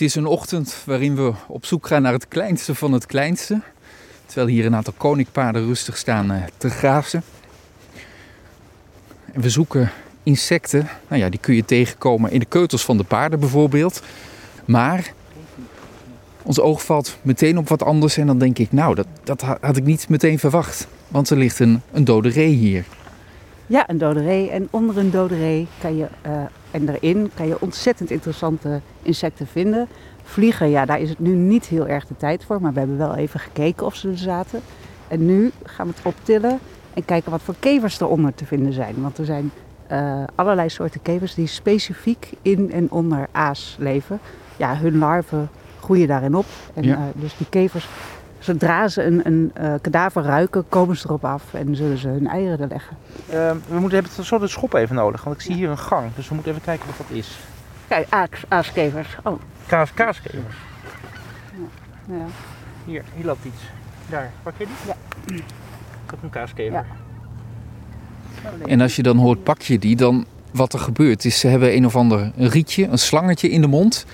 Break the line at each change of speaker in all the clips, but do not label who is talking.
Het is een ochtend waarin we op zoek gaan naar het kleinste van het kleinste. Terwijl hier een aantal koninkpaarden rustig staan eh, te grazen. En we zoeken insecten. Nou ja, die kun je tegenkomen in de keutels van de paarden bijvoorbeeld. Maar ons oog valt meteen op wat anders. En dan denk ik, nou, dat, dat had ik niet meteen verwacht. Want er ligt een, een dode ree hier.
Ja, een dode ree. En onder een dode ree kan je, uh, en erin kan je ontzettend interessante insecten vinden. Vliegen, ja, daar is het nu niet heel erg de tijd voor. Maar we hebben wel even gekeken of ze er zaten. En nu gaan we het optillen en kijken wat voor kevers eronder te vinden zijn. Want er zijn uh, allerlei soorten kevers die specifiek in en onder aas leven. Ja, hun larven groeien daarin op. En ja. uh, dus die kevers, zodra ze een, een uh, kadaver ruiken, komen ze erop af en zullen ze hun eieren er leggen.
Uh, we moeten hebben het soort schop even nodig, want ik zie hier een gang. Dus we moeten even kijken wat dat is.
Kijk, aas, aaskevers. Oh.
Kaas, kaaskevers.
Ja. ja.
Hier, hier loopt iets. Daar, pak je die?
Ja.
Dat is een kaaskever.
Ja.
En als je dan hoort, pak je die, dan wat er gebeurt is, ze hebben een of ander een rietje, een slangetje in de mond.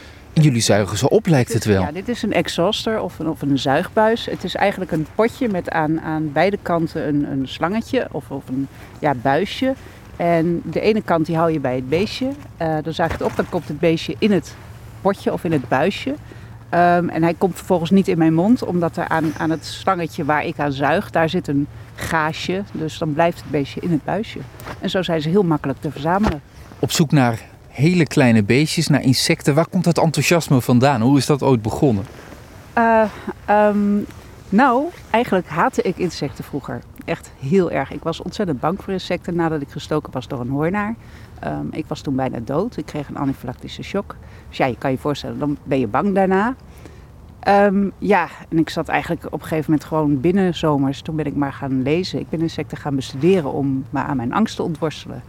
Jullie zuigen ze op, lijkt het wel.
Ja, dit is een exhauster of een, of een zuigbuis. Het is eigenlijk een potje met aan, aan beide kanten een, een slangetje of, of een ja, buisje. En de ene kant die hou je bij het beestje. Uh, dan zuig je het op, dan komt het beestje in het potje of in het buisje. Um, en hij komt vervolgens niet in mijn mond, omdat er aan, aan het slangetje waar ik aan zuig, daar zit een gaasje. Dus dan blijft het beestje in het buisje. En zo zijn ze heel makkelijk te verzamelen.
Op zoek naar hele kleine beestjes, naar insecten. Waar komt dat enthousiasme vandaan? Hoe is dat ooit begonnen?
Uh, um, nou, eigenlijk haatte ik insecten vroeger. Echt heel erg. Ik was ontzettend bang voor insecten nadat ik gestoken was door een hoornaar. Um, ik was toen bijna dood. Ik kreeg een anafylactische shock. Dus ja, je kan je voorstellen, dan ben je bang daarna. Um, ja, en ik zat eigenlijk op een gegeven moment gewoon binnen zomers. Toen ben ik maar gaan lezen. Ik ben insecten gaan bestuderen om me aan mijn angst te ontworstelen.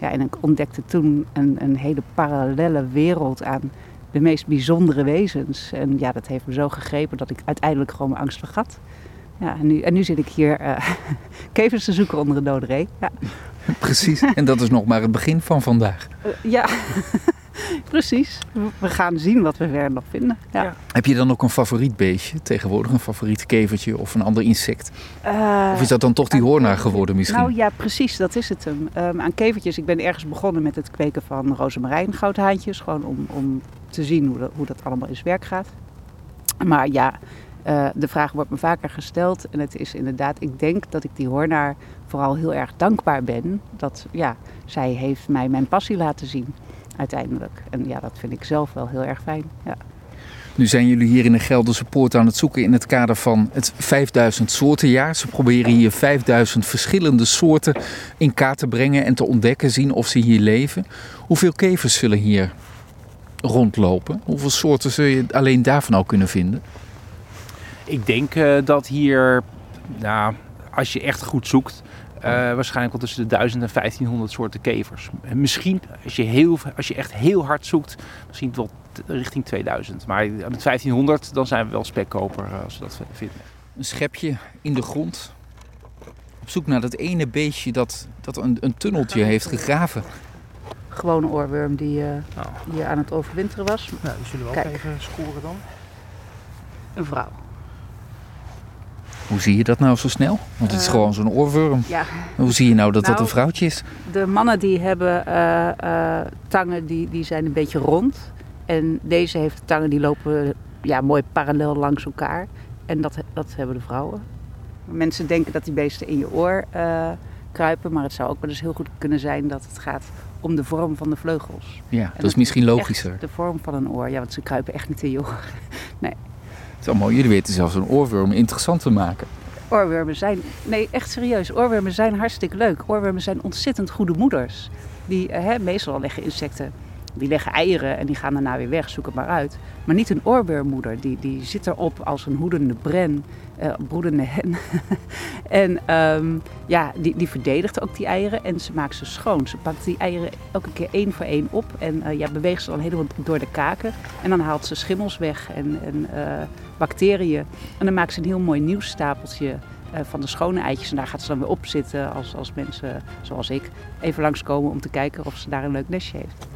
Ja, en ik ontdekte toen een, een hele parallele wereld aan de meest bijzondere wezens. En ja, dat heeft me zo gegrepen dat ik uiteindelijk gewoon mijn angst vergat. Ja, en nu, en nu zit ik hier uh, kevers te zoeken onder een dode ree. Ja.
Precies, en dat is nog maar het begin van vandaag.
Uh, ja, precies. We gaan zien wat we verder nog vinden. Ja. Ja.
Heb je dan ook een favoriet beestje tegenwoordig? Een favoriet kevertje of een ander insect?
Uh,
of is dat dan toch die hoornaar geworden misschien?
Nou ja, precies, dat is het hem. Um, aan kevertjes, ik ben ergens begonnen met het kweken van rozemarijn goudhaantjes. Gewoon om, om te zien hoe dat, hoe dat allemaal in zijn werk gaat. Maar ja, uh, de vraag wordt me vaker gesteld. En het is inderdaad, ik denk dat ik die hoornaar vooral heel erg dankbaar ben. Dat ja, zij heeft mij mijn passie laten zien uiteindelijk. En ja, dat vind ik zelf wel heel erg fijn. Ja.
Nu zijn jullie hier in de Gelderse Poort aan het zoeken in het kader van het 5000 soortenjaar. Ze proberen hier 5000 verschillende soorten in kaart te brengen en te ontdekken, zien of ze hier leven. Hoeveel kevers zullen hier rondlopen? Hoeveel soorten zul je alleen daarvan al kunnen vinden?
Ik denk uh, dat hier, nou, als je echt goed zoekt, uh, waarschijnlijk wel tussen de 1000 en 1500 soorten kevers. En misschien, als je, heel, als je echt heel hard zoekt, misschien wel richting 2000. Maar met 1500, dan zijn we wel spekkoper uh, als we dat vinden.
Een schepje in de grond. Op zoek naar dat ene beestje dat, dat een, een tunneltje heeft gegraven.
Gewone oorworm die uh, oh. hier aan het overwinteren was.
Nou, die zullen we
Kijk.
ook even scoren dan.
Een vrouw.
Hoe zie je dat nou zo snel? Want het is uh, gewoon zo'n oorworm.
Ja.
Hoe zie je nou dat
nou,
dat een vrouwtje is?
De mannen die hebben uh, uh, tangen die, die zijn een beetje rond. En deze heeft tangen die lopen ja, mooi parallel langs elkaar. En dat, dat hebben de vrouwen. Mensen denken dat die beesten in je oor kruipen. Maar het zou ook wel eens heel goed kunnen zijn dat het gaat om de vorm van de vleugels.
Ja, dat, dat is misschien logischer.
De vorm van een oor. Ja, want ze kruipen echt niet in je oor. Nee.
Het is allemaal, jullie weten zelfs een oorworm interessant te maken.
Oorwormen zijn, nee echt serieus, oorwormen zijn hartstikke leuk. Oorwormen zijn ontzettend goede moeders. Die, hè, meestal leggen insecten, die leggen eieren en die gaan daarna weer weg, zoek het maar uit. Maar niet een oorwormmoeder, die, die zit erop als een hoedende bren, uh, broedende hen. en um, ja, die, die verdedigt ook die eieren en ze maakt ze schoon. Ze pakt die eieren elke keer één voor één op en uh, ja, beweegt ze dan helemaal door de kaken. En dan haalt ze schimmels weg en, en uh, bacteriën. En dan maakt ze een heel mooi nieuw stapeltje uh, van de schone eitjes. En daar gaat ze dan weer op zitten als, als mensen, zoals ik, even langskomen om te kijken of ze daar een leuk nestje heeft.